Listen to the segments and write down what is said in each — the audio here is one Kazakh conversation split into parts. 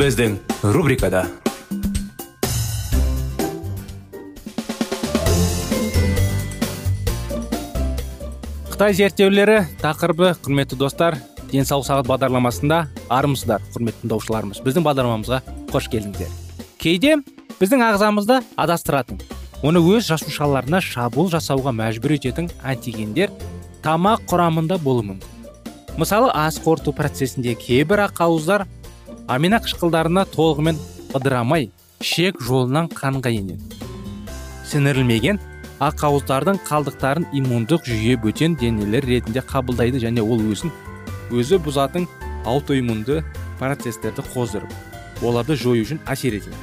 Біздің рубрикада қытай зерттеулері тақырыбы құрметті достар денсаулық сағат бағдарламасында армысыздар құрметті тыңдаушыларымыз біздің бағдарламамызға қош келдіңіздер кейде біздің ағзамызды адастыратын оны өз жасушаларына шабуыл жасауға мәжбүр ететін антигендер тамақ құрамында болуы мүмкін мысалы ас қорыту процесінде кейбір ақауыздар амина қышқылдарына толығымен ыдырамай шек жолынан қанға енеді. Сіңірілмеген ақауыздардың қалдықтарын иммундық жүйе бөтен денелер ретінде қабылдайды және ол өзін өзі бұзатын аутоиммунды процестерді қоздырып оларды жою үшін әсер етеді.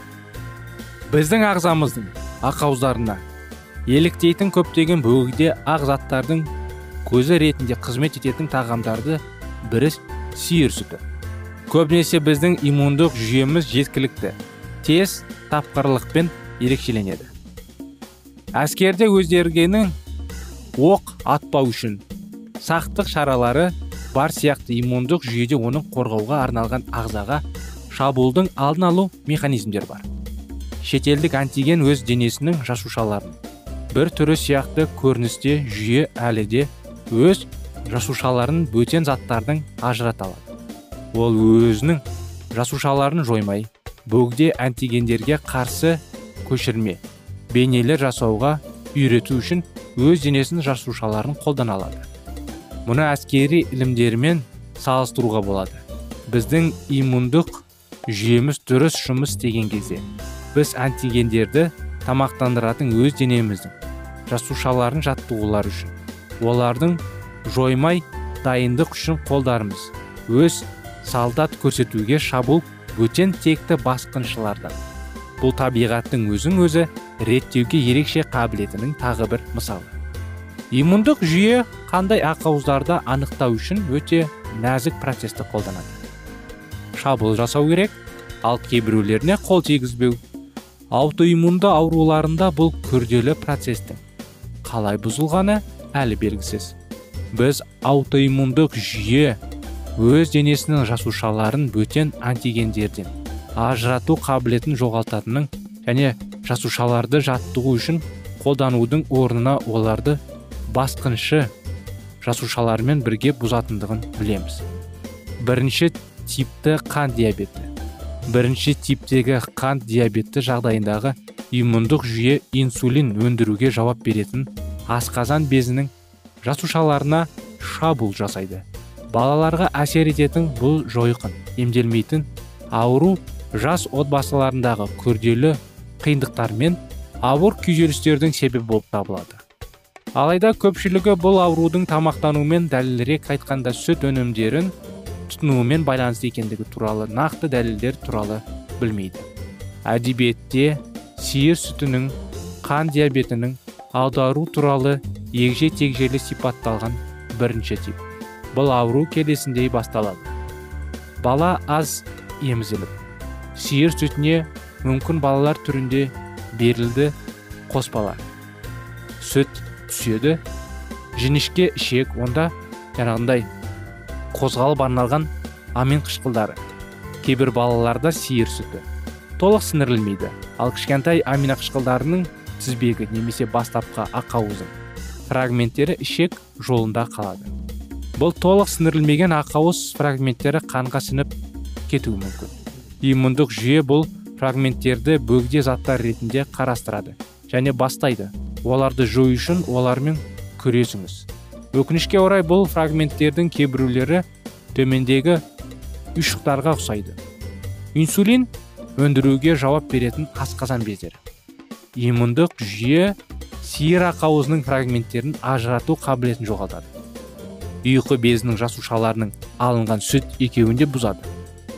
Біздің ағзамыздың ақауыздарына еліктейтін көптеген бөгде ақ заттардың көзі ретінде қызмет ететін тағамдарды бірі сиыр сүті. Көбінесе біздің иммундық жүйеміз жеткілікті. Тез тапқырлықпен ерекшеленеді. Әскерде өздергенің оқ атпау үшін сақтық шаралары бар сияқты иммундық жүйеде оның қорғауға арналған ағзаға шабуылдың алдын алу механизмдер бар. Шетелдік антиген өз денесінің жасушаларын бір түрі сияқты көріністе жүйе әлі де өз жасушаларын бөтен заттардың ажырата алады. Ол өзінің жасушаларын жоймай бөгде антигендерге қарсы көшірме бейнелер жасауға үйрету үшін өз денесінің жасушаларын қолдана алады. Мұны әскери ілімдерімен салыстыруға болады. Біздің иммундық жүйеміз дұрыс жұмыс істеген кезде біз антигендерді тамақтандыратын өз денеміздің жасушаларын жаттығулар үшін олардың жоймай дайындық үшін қолдарымыз өз солдат көрсетуге шабуыл бөтен текті басқыншылардан. Бұл табиғаттың өзін өзі реттеуге ерекше қабілетінің тағы бір мысалы. Иммундық жүйе қандай ақауыздарды анықтау үшін өте нәзік процесті қолданады. Шабуыл жасау керек ал кейбіреулеріне қол тигізбеу. Аутоиммунды ауруларында бұл күрделі процестің қалай бұзылғаны әлі белгісіз. Біз аутоиммундық жүйе өз денесінің жасушаларын бөтен антигендерден ажырату қабілетін жоғалтатынын және жасушаларды жаттығу үшін қолданудың орнына оларды басқыншы жасушалармен бірге бұзатындығын білеміз. Бірінші типті қан диабеті. Бірінші типтегі қант диабеті жағдайындағы иммундық жүйе инсулин өндіруге жауап беретін асқазан безінің жасушаларына шабуыл жасайды. Балаларға әсер ететін бұл жойқын емделмейтін ауру жас отбасыларындағы күрделі қиындықтар мен ауыр күйзелістердің себебі болып табылады. Алайда көпшілігі бұл аурудың тамақтанумен дәлірек айтқанда сүт өнімдерін тұтынуымен байланысты екендігі туралы нақты дәлелдер туралы білмейді. Әдебиетте сиыр сүтінің қан диабетінің аудару туралы егжей тегжейлі сипатталған бірінші тип. Бұл ауру келесіндей басталады. Бала аз емізіліп сиыр сүтіне мүмкін балалар түрінде берілді қоспалар. Сүт түседі жіңішке ішек онда жаңағындай қозғалып арналған амин қышқылдары. Кейбір балаларда сиыр сүті. Толық сіңірілмейді. Ал кішкентай амина қышқылдарының тізбегі немесе бастапқы ақауыздың фрагменттері ішек жолында қалады. Бұл толық сіңірілмеген ақауыз фрагменттері қанға сіңіп кетуі мүмкін. Иммундық жүйе бұл фрагменттерді бөгде заттар ретінде қарастырады және бастайды. Оларды жою үшін олармен күресіңіз. Өкінішке орай бұл фрагменттердің кейбіреулері төмендегі ұйшықтарға ұқсайды. Инсулин өндіруге жауап беретін асқазан бездері. Иммундық жүйе сиыр ақауызының фрагменттерін ажырату қабілетін жоғалтады. Ұйқы безінің жасушаларының алынған сүт екеуін де бұзады.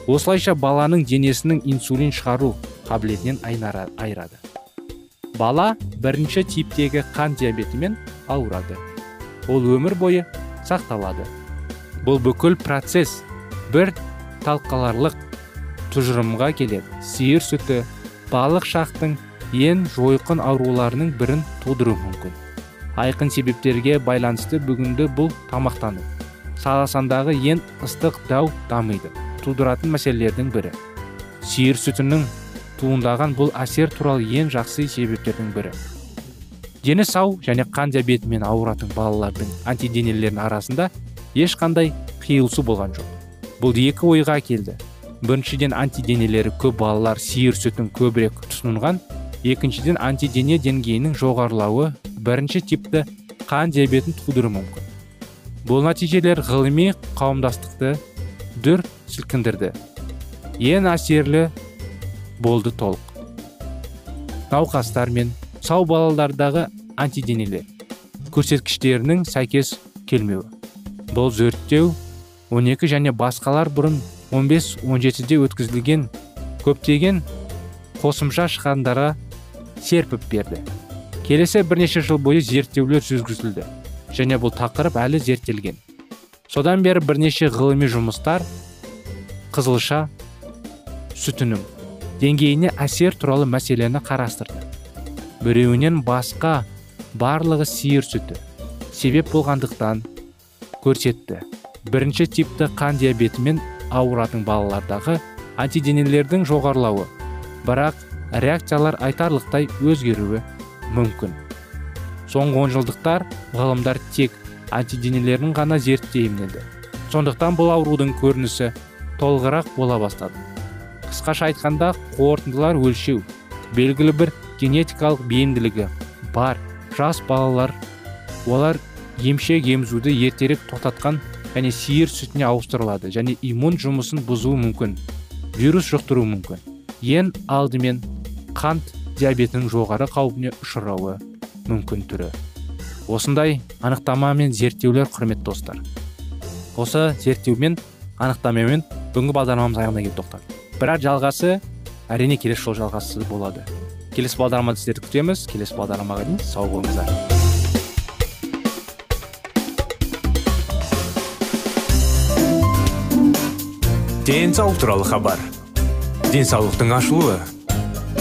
Осылайша баланың денесінің инсулин шығару қабілетінен айырады. Бала бірінші типтегі қан диабетімен ауырады. Ол өмір бойы сақталады. Бұл бүкіл процесс бір талқаларлық тұжырымға келеді. Сиыр сүті балық шақтың ең жойқын ауруларының бірін тудыруы мүмкін. Айқын себептерге байланысты бүгінгі бұл тамақтану. Саласандағы ең ыстық дау дамиды. Тудыратын мәселелердің бірі. Сиыр сүтінің туындаған бұл әсер туралы ең жақсы себептердің бірі. Дені сау және қан диабетімен ауыратын балалардың антиденелерінің арасында ешқандай қиылысу болған жоқ. Бұл екі ойға келді. Біріншіден антиденелері көп балалар сиыр сүтін көбірек тұтынған екіншіден антидене деңгейінің жоғарылауы бірінші типті қан диабетін тудыруы мүмкін. Бұл нәтижелер ғылыми қауымдастықты дүр сілкіндірді. Ең әсерлі болды толық. Науқастар мен сау балалардағы антиденелер көрсеткіштерінің сәйкес келмеуі. Бұл зерттеу 12 және басқалар бұрын 15-17-де өткізілген көптеген қосымша шығандарға серпіп берді. Келесі бірнеше жыл бойы зерттеулер жүргізілді және бұл тақырып әлі зерттелген. Содан бері бірнеше ғылыми жұмыстар қызылша сүтінің деңгейіне әсер туралы мәселені қарастырды. Біреуінен басқа барлығы сиыр сүті себеп болғандықтан көрсетті. Бірінші типті қан диабетімен ауыратын балалардағы антиденелердің жоғарылауы. Бірақ реакциялар айтарлықтай өзгеруі мүмкін. Соңғы онжылдықтар ғалымдар тек антиденелерін ғана зерттеймнеді сондықтан бұл аурудың көрінісі толығырақ бола бастады. Қысқаша айтқанда қорытындылар өлшеу. Белгілі бір генетикалық бейімділігі бар. Жас балалар олар емшек емізуді ертерек тоқтатқан және сиыр сүтіне ауыстырылады және иммун жұмысын бұзуы мүмкін вирус жұқтыруы мүмкін. Ең алдымен қант диабетінің жоғары қаупіне ұшырауы мүмкін түрі. Осындай анықтама мен зерттеулер құрметті достар. Осы зерттеумен анықтамамен бүгінгі бағдарламамыз аяғына келіп тоқтады бірақ жалғасы әрине келесі жол жалғасы болады. Келесі бағдарламада сіздерді күтеміз. Келесі бағдарламаға дейін сау болыңыздар. Денсаулық туралы хабар. Денсаулықтың ашылуы.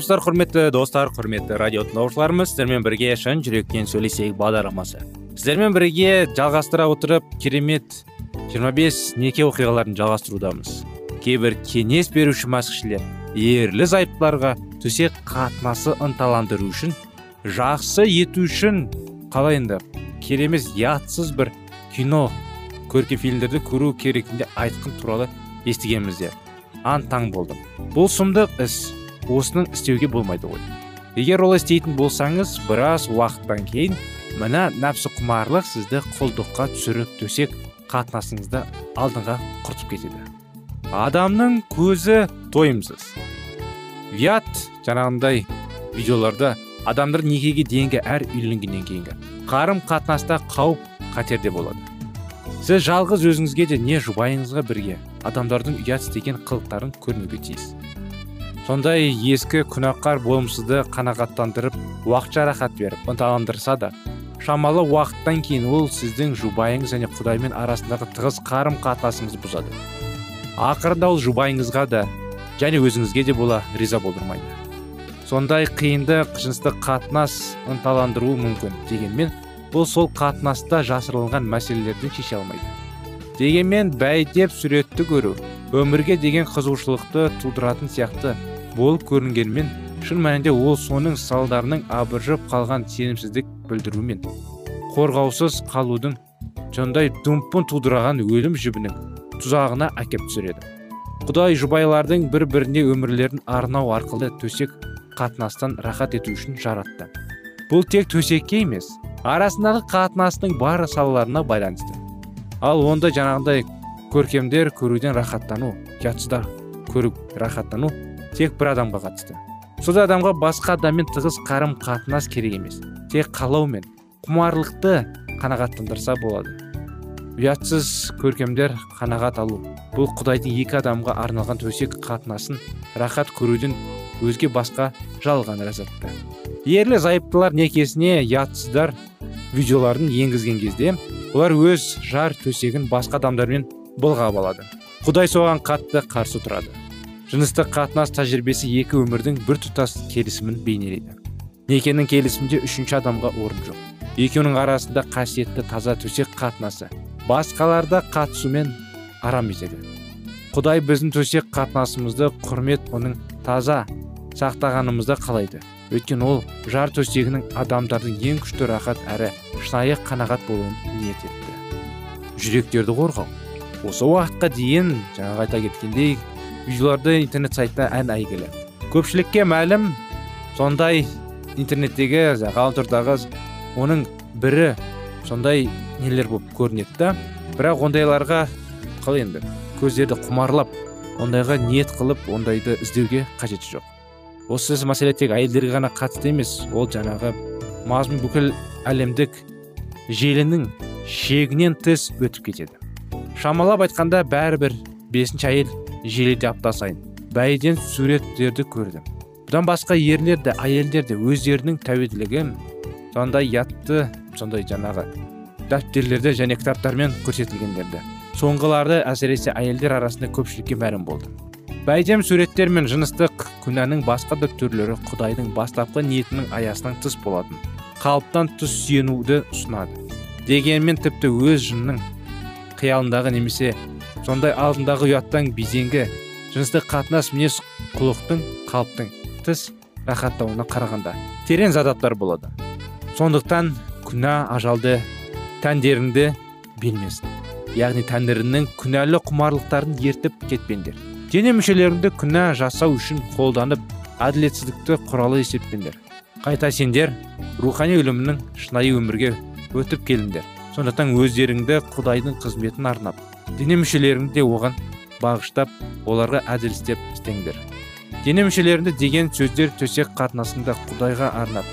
Армысыздар құрметті достар құрметті радио тыңдаушыларымыз сіздермен бірге шын жүректен сөйлесейік бағдарламасы. Сіздермен бірге жалғастыра отырып керемет 25 неке оқиғаларын жалғастырудамыз. Кейбір кеңес беруші мәсіхшілер ерлі зайыптыларға төсек қатынасы ынталандыру үшін жақсы ету үшін қалай енді керемет ятсыз бір кино көркем фильмдерді көру керектігінде айтқын туралы естігенбіздер аң таң болдым. Бұл сұмдық іс осының істеуге болмайды ғой. Егер олай істейтін болсаңыз біраз уақыттан кейін мына нәпсі құмарлық сізді құлдыққа түсіріп төсек қатынасыңызды алдыңға құртып кетеді. Адамның көзі тойымсыз. Ұят жаңағындай видеоларда адамдар некеге дейінгі әр үйленгеннен кейінгі қарым қатынаста қауіп қатерде болады. Сіз жалғыз өзіңізге де не жұбайыңызға бірге адамдардың ұят істеген қылықтарын көрмеуге тиіс. Сондай ескі күнәқар болымсызды қанағаттандырып уақытша рахат беріп ынталандырса да шамалы уақыттан кейін ол сіздің жұбайыңыз және құдаймен арасындағы тығыз қарым қатынасыңызды бұзады. Ақырында ол жұбайыңызға да және өзіңізге де бола риза болдырмайды. Сондай қиынды жыныстық қатынас ынталандыруы мүмкін дегенмен бұл сол қатынаста жасырылған мәселелерді шеше алмайды. Дегенмен бәйдеп суретті көру өмірге деген қызығушылықты тудыратын сияқты болып көрінгенмен шын мәнінде ол соның салдарының абыржып қалған сенімсіздік білдіру мен қорғаусыз қалудың сондай дүмпін тудыраған өлім жібінің тұзағына әкеп түсіреді. Құдай жұбайлардың бір біріне өмірлерін арнау арқылы төсек қатынастан рахат ету үшін жаратты. Бұл тек төсекке емес арасындағы қатынастың бар салаларына байланысты. Ал онда жаңағындай көркемдер көруден рахаттану ұятсыздар көріп рахаттану тек бір адамға қатысты. Сол адамға басқа адаммен тығыз қарым қатынас керек емес. Тек қалау мен құмарлықты қанағаттандырса болады. Ұятсыз көркемдер қанағат алу бұл құдайдың екі адамға арналған төсек қатынасын рахат көруден өзге басқа жалған ләззатты. Ерлі зайыптылар некесіне ұятсыздар видеоларын енгізген кезде олар өз жар төсегін басқа адамдармен былғап алады. Құдай соған қатты қарсы тұрады. Жыныстық қатынас тәжірибесі екі өмірдің бір тұтас келісімін бейнелейді. Некенің келісімінде үшінші адамға орын жоқ. Екеуінің арасында қасиетті таза төсек қатынасы басқаларда қатысумен арам етеді. Құдай біздің төсек қатынасымызды құрмет оның таза сақтағанымызды қалайды. Өйткені ол жар төсегінің адамдардың ең күшті рахат әрі шынайы қанағат болуын ниет етті. Жүректерді қорғау. Осы уақытқа дейін жаңағы айта кеткендей видеоларды интернет сайтта ән әйгілі көпшілікке мәлім сондай интернеттегі ғаламтордағы оның бірі сондай нелер болып көрінеді да бірақ ондайларға қалай енді көздерді құмарлап ондайға ниет қылып ондайды іздеуге қажеті жоқ осы мәселе тек әйелдерге ғана қатысты емес ол жаңағы мазмұн бүкіл әлемдік желінің шегінен тыс өтіп кетеді шамалап айтқанда бәрібір бесінші әйел желіде апта сайын. Бәйден суреттерді көрдім. Бұдан басқа ерлер де әйелдер де өздерінің тәуелділігін сондай ятты сондай жаңағы дәптерлерде және кітаптармен көрсетілгендерді. Соңғыларды әсіресе әйелдер арасында көпшілікке мәлім болды. Бәйдем суреттер мен жыныстық күнәнің басқа да түрлері құдайдың бастапқы ниетінің аясынан тыс болатын. Қалыптан тыс сүйенуді ұсынады. Дегенмен тіпті өз жынның қиялындағы немесе сондай алдындағы ұяттан безеңгі жыныстық қатынас мінез құлықтың қалыптың тыс рахаттауына қарағанда терең задаптар болады. Сондықтан күнә ажалды тәндеріңді бермесін яғни тәндеріңнің күнәлі құмарлықтарын ертіп кетпеңдер. Дене мүшелеріңді күнә жасау үшін қолданып әділетсіздікті құралы есептеңдер. Қайта сендер рухани өлімнің шынайы өмірге өтіп келіңдер. Сондықтан өздеріңді құдайдың қызметін арнап дене мүшелеріңді де оған бағыштап оларға әділ істеп істеңдер. Дене мүшелеріңді деген сөздер төсек қатынасында құдайға арнап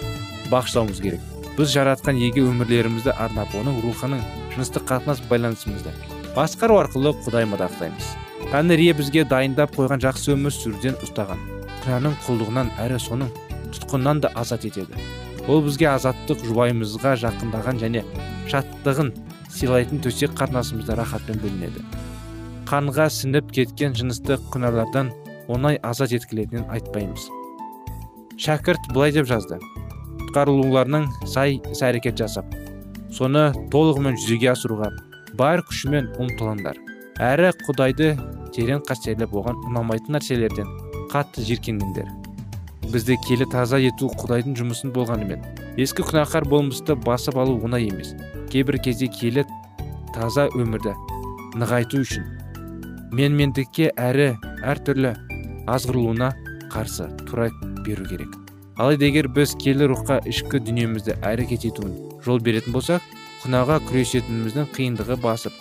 бағыштауымыз керек. Біз жаратқан еге өмірлерімізді арнап оның рухының жыныстық қатынас байланысымызды басқару арқылы құдай мадақтаймыз тәңірие бізге дайындап қойған жақсы өмір сүруден ұстаған. Күнәнің құлдығынан әрі соның тұтқынынан да азат етеді. Ол бізге азаттық жұбайымызға жақындаған және шаттығын сыйлайтын төсек қатынасымызда рахатпен бөлінеді. Қанға сіңіп кеткен жыныстық күнәлардан оңай азат еткілетінін айтпаймыз. Шәкірт былай деп жазды. Құтқарылуларының сай іс әрекет жасап соны толығымен жүзеге асыруға бар күшімен ұмтылыңдар. Әрі құдайды терең қастерлеп оған ұнамайтын нәрселерден қатты жиіркеніңдер бізді келі таза ету құдайдың жұмысын болғанымен ескі күнәһар болмысты басып алу оңай емес. Кейбір кезде келі таза өмірді нығайту үшін менмендікке әрі әртүрлі азғырылуына қарсы тура беру керек. Алайда егер біз келі рухқа ішкі дүниемізді әрекет етуін жол беретін болсақ күнәға күресетініміздің қиындығы басып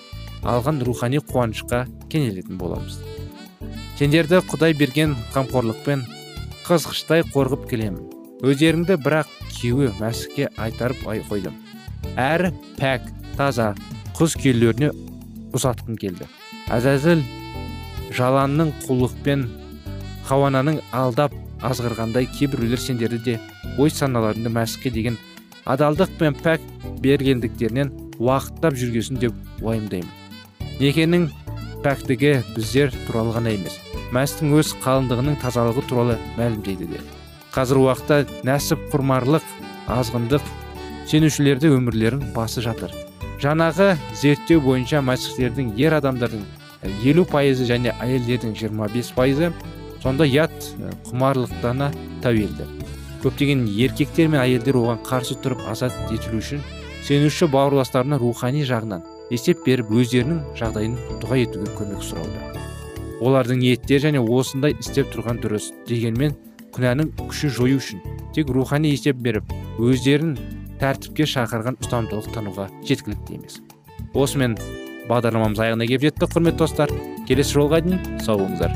алған рухани қуанышқа кенелетін боламыз. Сендерді құдай берген қамқорлықпен қызғыштай қорғып келемін. Өздеріңді бірақ күйеуі мәсікке айтарып ай қойдым. Әрі пәк таза құз күйеулеріне ұзатқым келді. Әзәзіл жаланның құлықпен хауананың алдап азғырғандай кейбіреулер сендерді де ой саналарыңды мәсікке деген адалдық пен пәк бергендіктерінен уақыттап жүргесін деп уайымдаймын. Некенің пәктігі біздер туралы ғана емес мәстің өз қалыңдығының тазалығы туралы мәлімдейді де. Қазір уақытта нәсіп құрмарлық азғындық сенушілерді өмірлерін басы жатыр. Жаңағы зерттеу бойынша мәсіхтердің ер адамдардың елу пайызы және әйелдердің 25 пайызы сонда ят құмарлықтана тәуелді. Көптеген еркектер мен әйелдер оған қарсы тұрып азат етілу үшін сенуші бауырластарына рухани жағынан есеп беріп өздерінің жағдайын дұға етуге көмек сұрауда. Олардың ниеттері және осындай істеп тұрған дұрыс дегенмен күнәнің күшін жою үшін тек рухани есеп беріп өздерін тәртіпке шақырған ұстамдылық тануға жеткілікті емес. Осымен бағдарламамыз аяғына келіп жетті құрметті достар. Келесі жолға дейін сау болыңыздар.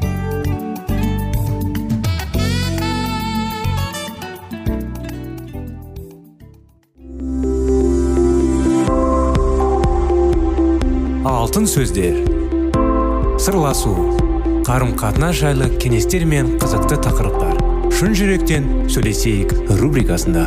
Алтын сөздер. Сырласу. Қарым қатынас жайлы кеңестер мен қызықты тақырыптар. Шын жүректен сөйлесейік рубрикасында.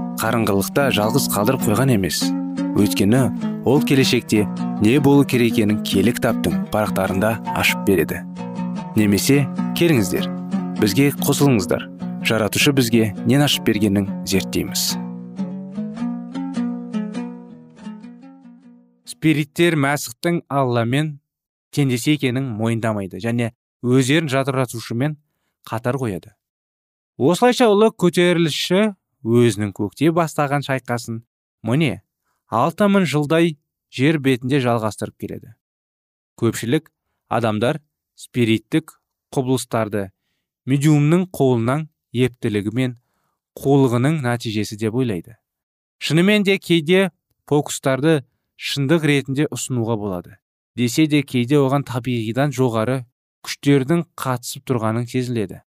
қарыңғылықта жалғыз қалдырып қойған емес. Өйткені ол келешекте не болу керек екенін кітаптың парақтарында ашып береді. Немесе келіңіздер бізге қосылыңыздар. Жаратушы бізге нен ашып бергенін зерттейміз. Спириттер мәсіхтің алламен теңдесе екенін мойындамайды және өздерін жатыратушымен қатар қояды. Осылайша ұлы көтерілісші өзінің көкте бастаған шайқасын міне алты мың жылдай жер бетінде жалғастырып келеді. Көпшілік адамдар спириттік құбылыстарды медиумның қолынан ептілігі мен қулығының нәтижесі деп ойлайды. Шынымен де кейде фокустарды шындық ретінде ұсынуға болады. Десе де кейде оған табиғидан жоғары күштердің қатысып тұрғанын сезіледі.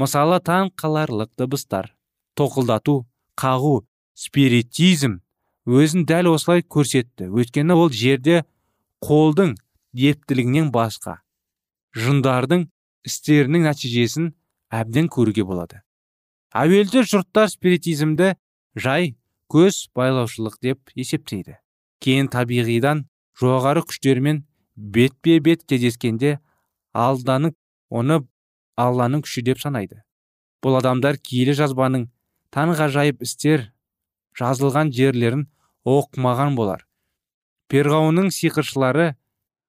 Мысалы таң қаларлық дыбыстар. Тоқылдату қағу спиритизм өзін дәл осылай көрсетті. Өйткені ол жерде қолдың ептілігінен басқа жындардың істерінің нәтижесін әбден көруге болады. Әуелде жұрттар спиритизмді жай көз байлаушылық деп есептейді. Кейін табиғидан жоғары күштермен бетпе бет кездескенде алданып оны алланың күші деп санайды. Бұл адамдар киелі жазбаның таңғажайып істер жазылған жерлерін оқымаған болар. Перғауынның сиқыршылары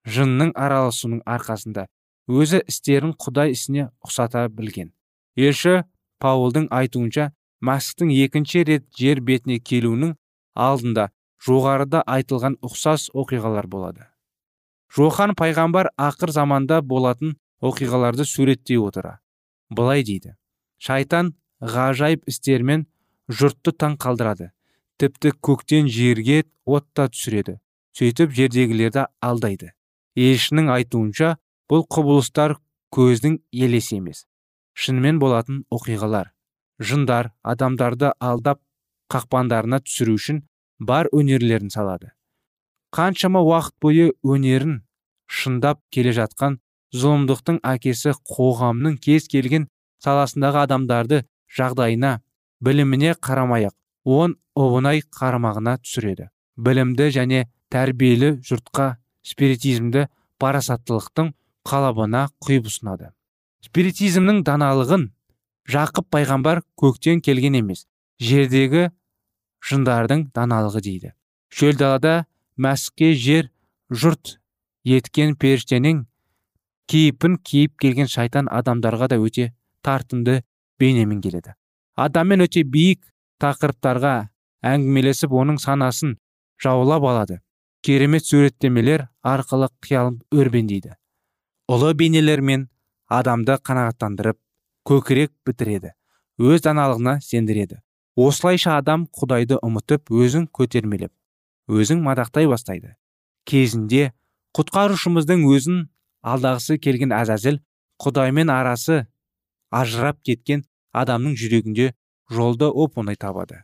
жынның араласуының арқасында өзі істерін құдай ісіне ұқсата білген. Елші паулдың айтуынша мәсіхтің екінші рет жер бетіне келуінің алдында жоғарыда айтылған ұқсас оқиғалар болады. Жохан пайғамбар ақыр заманда болатын оқиғаларды суреттей отыра. Былай дейді шайтан ғажайып істермен жұртты таң қалдырады. Тіпті көктен жерге отта түсіреді. Сөйтіп жердегілерді алдайды. Елшінің айтуынша бұл құбылыстар көздің елесі емес. Шынымен болатын оқиғалар. Жындар адамдарды алдап қақпандарына түсіру үшін бар өнерлерін салады. Қаншама уақыт бойы өнерін шындап келе жатқан зұлымдықтың әкесі қоғамның кез келген саласындағы адамдарды жағдайына біліміне қарамай ақ он обынай қарамағына түсіреді. Білімді және тәрбиелі жұртқа спиритизмді парасаттылықтың қалабына құйып ұсынады. Спиритизмнің даналығын жақып пайғамбар көктен келген емес жердегі жындардың даналығы дейді. Шөл далада мәсіхке жер жұрт еткен періштенің кейіпін киіп келген шайтан адамдарға да өте тартымды бейнемен келеді. Адаммен өте биік тақырыптарға әңгімелесіп оның санасын жаулап алады. Керемет суреттемелер арқылы қиялын өрбендейді. Ұлы бейнелермен адамды қанағаттандырып көкірек бітіреді өз даналығына сендіреді. Осылайша адам құдайды ұмытып өзін көтермелеп өзін мадақтай бастайды. Кезінде құтқарушымыздың өзін алдағысы келген әзәзіл құдаймен арасы ажырап кеткен адамның жүрегінде жолды оп оңай табады.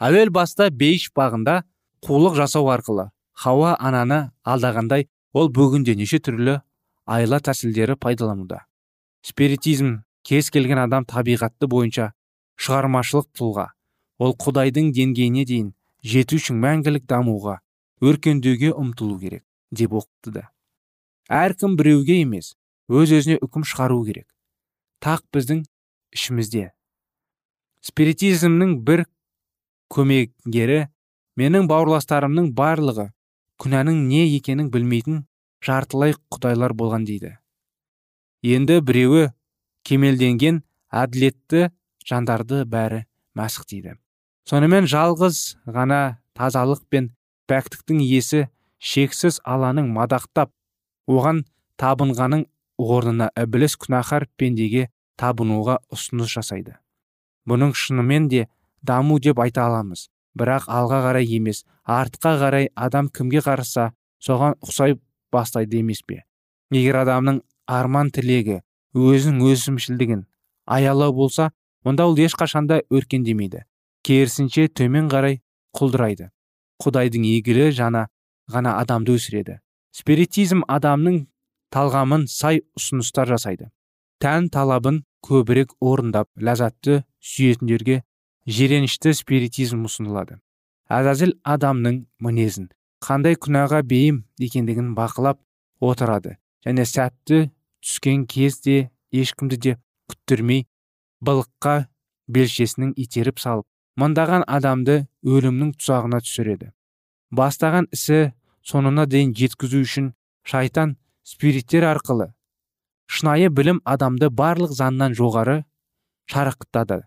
Әуел баста бейіш бағында қулық жасау арқылы хауа ананы алдағандай ол бүгінде неше түрлі айла тәсілдері пайдалануда. Спиритизм кез келген адам табиғатты бойынша шығармашылық тұлға. Ол құдайдың деңгейіне дейін жету үшін мәңгілік дамуға өркендеуге ұмтылу керек деп оқытты әркім біреуге емес өз өзіне үкім шығару керек. Тақ біздің ішімізде. Спиритизмнің бір көмегері менің бауырластарымның барлығы күнәнің не екенін білмейтін жартылай құдайлар болған дейді. Енді біреуі кемелденген әділетті жандарды бәрі мәсіх дейді. Сонымен жалғыз ғана тазалық пен пәктіктің иесі шексіз аланың мадақтап оған табынғаның орнына ібіліс күнәһар пендеге табынуға ұсыныс жасайды. Бұның шынымен де даму деп айта аламыз. Бірақ алға қарай емес артқа қарай адам кімге қараса соған ұқсай бастайды емес пе? Егер адамның арман тілегі өзінің өсімшілдігін аялау болса онда ол ешқашанда өркендемейді. Керісінше төмен қарай құлдырайды. Құдайдың игілі жана ғана адамды өсіреді. Спиритизм адамның талғамын сай ұсыныстар жасайды. Тән талабын көбірек орындап ләззатты сүйетіндерге жиренішті спиритизм ұсынылады. Әзәзіл адамның мінезін қандай күнәға бейім екендігін бақылап отырады және сәтті түскен кезде ешкімді де күттірмей былыққа белшесінің итеріп салып мыңдаған адамды өлімнің тұзағына түсіреді. Бастаған ісі соңына дейін жеткізу үшін шайтан спириттер арқылы шынайы білім адамды барлық заңнан жоғары шарықтады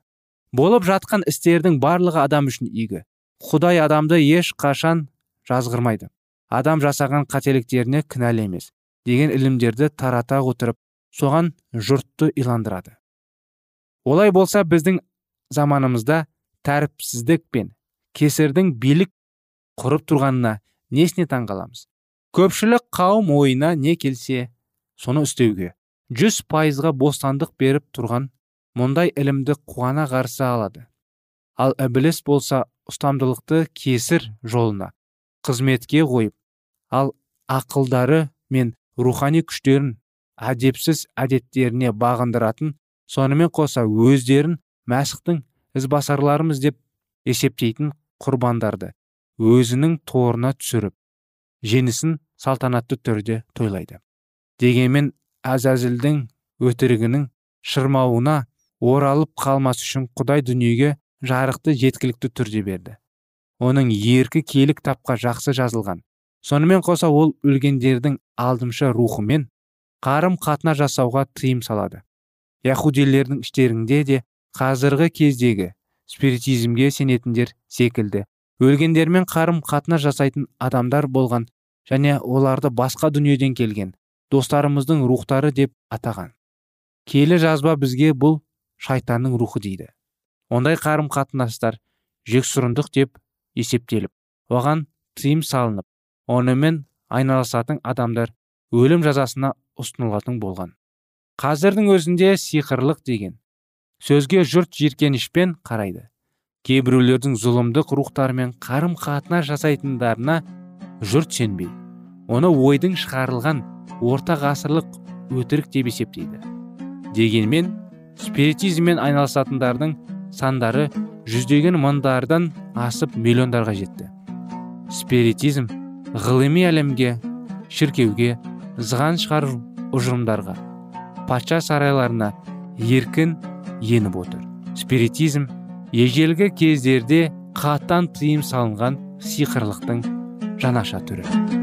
болып жатқан істердің барлығы адам үшін игі. Құдай адамды еш қашан жазғырмайды. Адам жасаған қателіктеріне кінәлі емес деген ілімдерді тарата отырып соған жұртты иландырады. Олай болса біздің заманымызда тәріпсіздік пен кесірдің билік құрып тұрғанына несіне таң қаламыз? Көпшілік қауым ойына не келсе соны істеуге жүз пайызға бостандық беріп тұрған мұндай ілімді қуана қарсы алады. Ал ібіліс болса ұстамдылықты кесір жолына қызметке қойып ал ақылдары мен рухани күштерін әдепсіз әдеттеріне бағындыратын сонымен қоса өздерін мәсіхтің ізбасарларымыз деп есептейтін құрбандарды өзінің торына түсіріп жеңісін салтанатты түрде тойлайды. Дегенмен әзәзілдің өтірігінің шырмауына оралып қалмас үшін құдай дүниеге жарықты жеткілікті түрде берді. Оның еркі келік тапқа жақсы жазылған. Сонымен қоса ол өлгендердің алдымшы рухымен қарым қатына жасауға тыйым салады. Яхудилердің іштерінде де қазіргі кездегі спиритизмге сенетіндер секілді. Өлгендермен қарым қатына жасайтын адамдар болған және оларды басқа дүниеден келген. Достарымыздың рухтары деп атаған. Келі жазба бізге бұл шайтанның рухы дейді. Ондай қарым қатынастар жексұрындық деп есептеліп оған тыйым салынып онымен айналысатын адамдар өлім жазасына ұсынылатын болған. Қазірдің өзінде сиқырлық деген сөзге жұрт жиіркенішпен қарайды. Кейбіреулердің зұлымдық рухтарымен қарым қатынас жасайтындарына жұрт сенбей оны ойдың шығарылған орта ғасырлық өтірік деп есептейді дегенмен спиритизммен айналысатындардың сандары жүздеген мыңдардан асып миллиондарға жетті. Спиритизм ғылыми әлемге шіркеуге зған шығару ұжымдарға патша сарайларына еркін еніп отыр. Спиритизм ежелгі кездерде қаттан тыйым салынған сиқырлықтың жанаша түрі.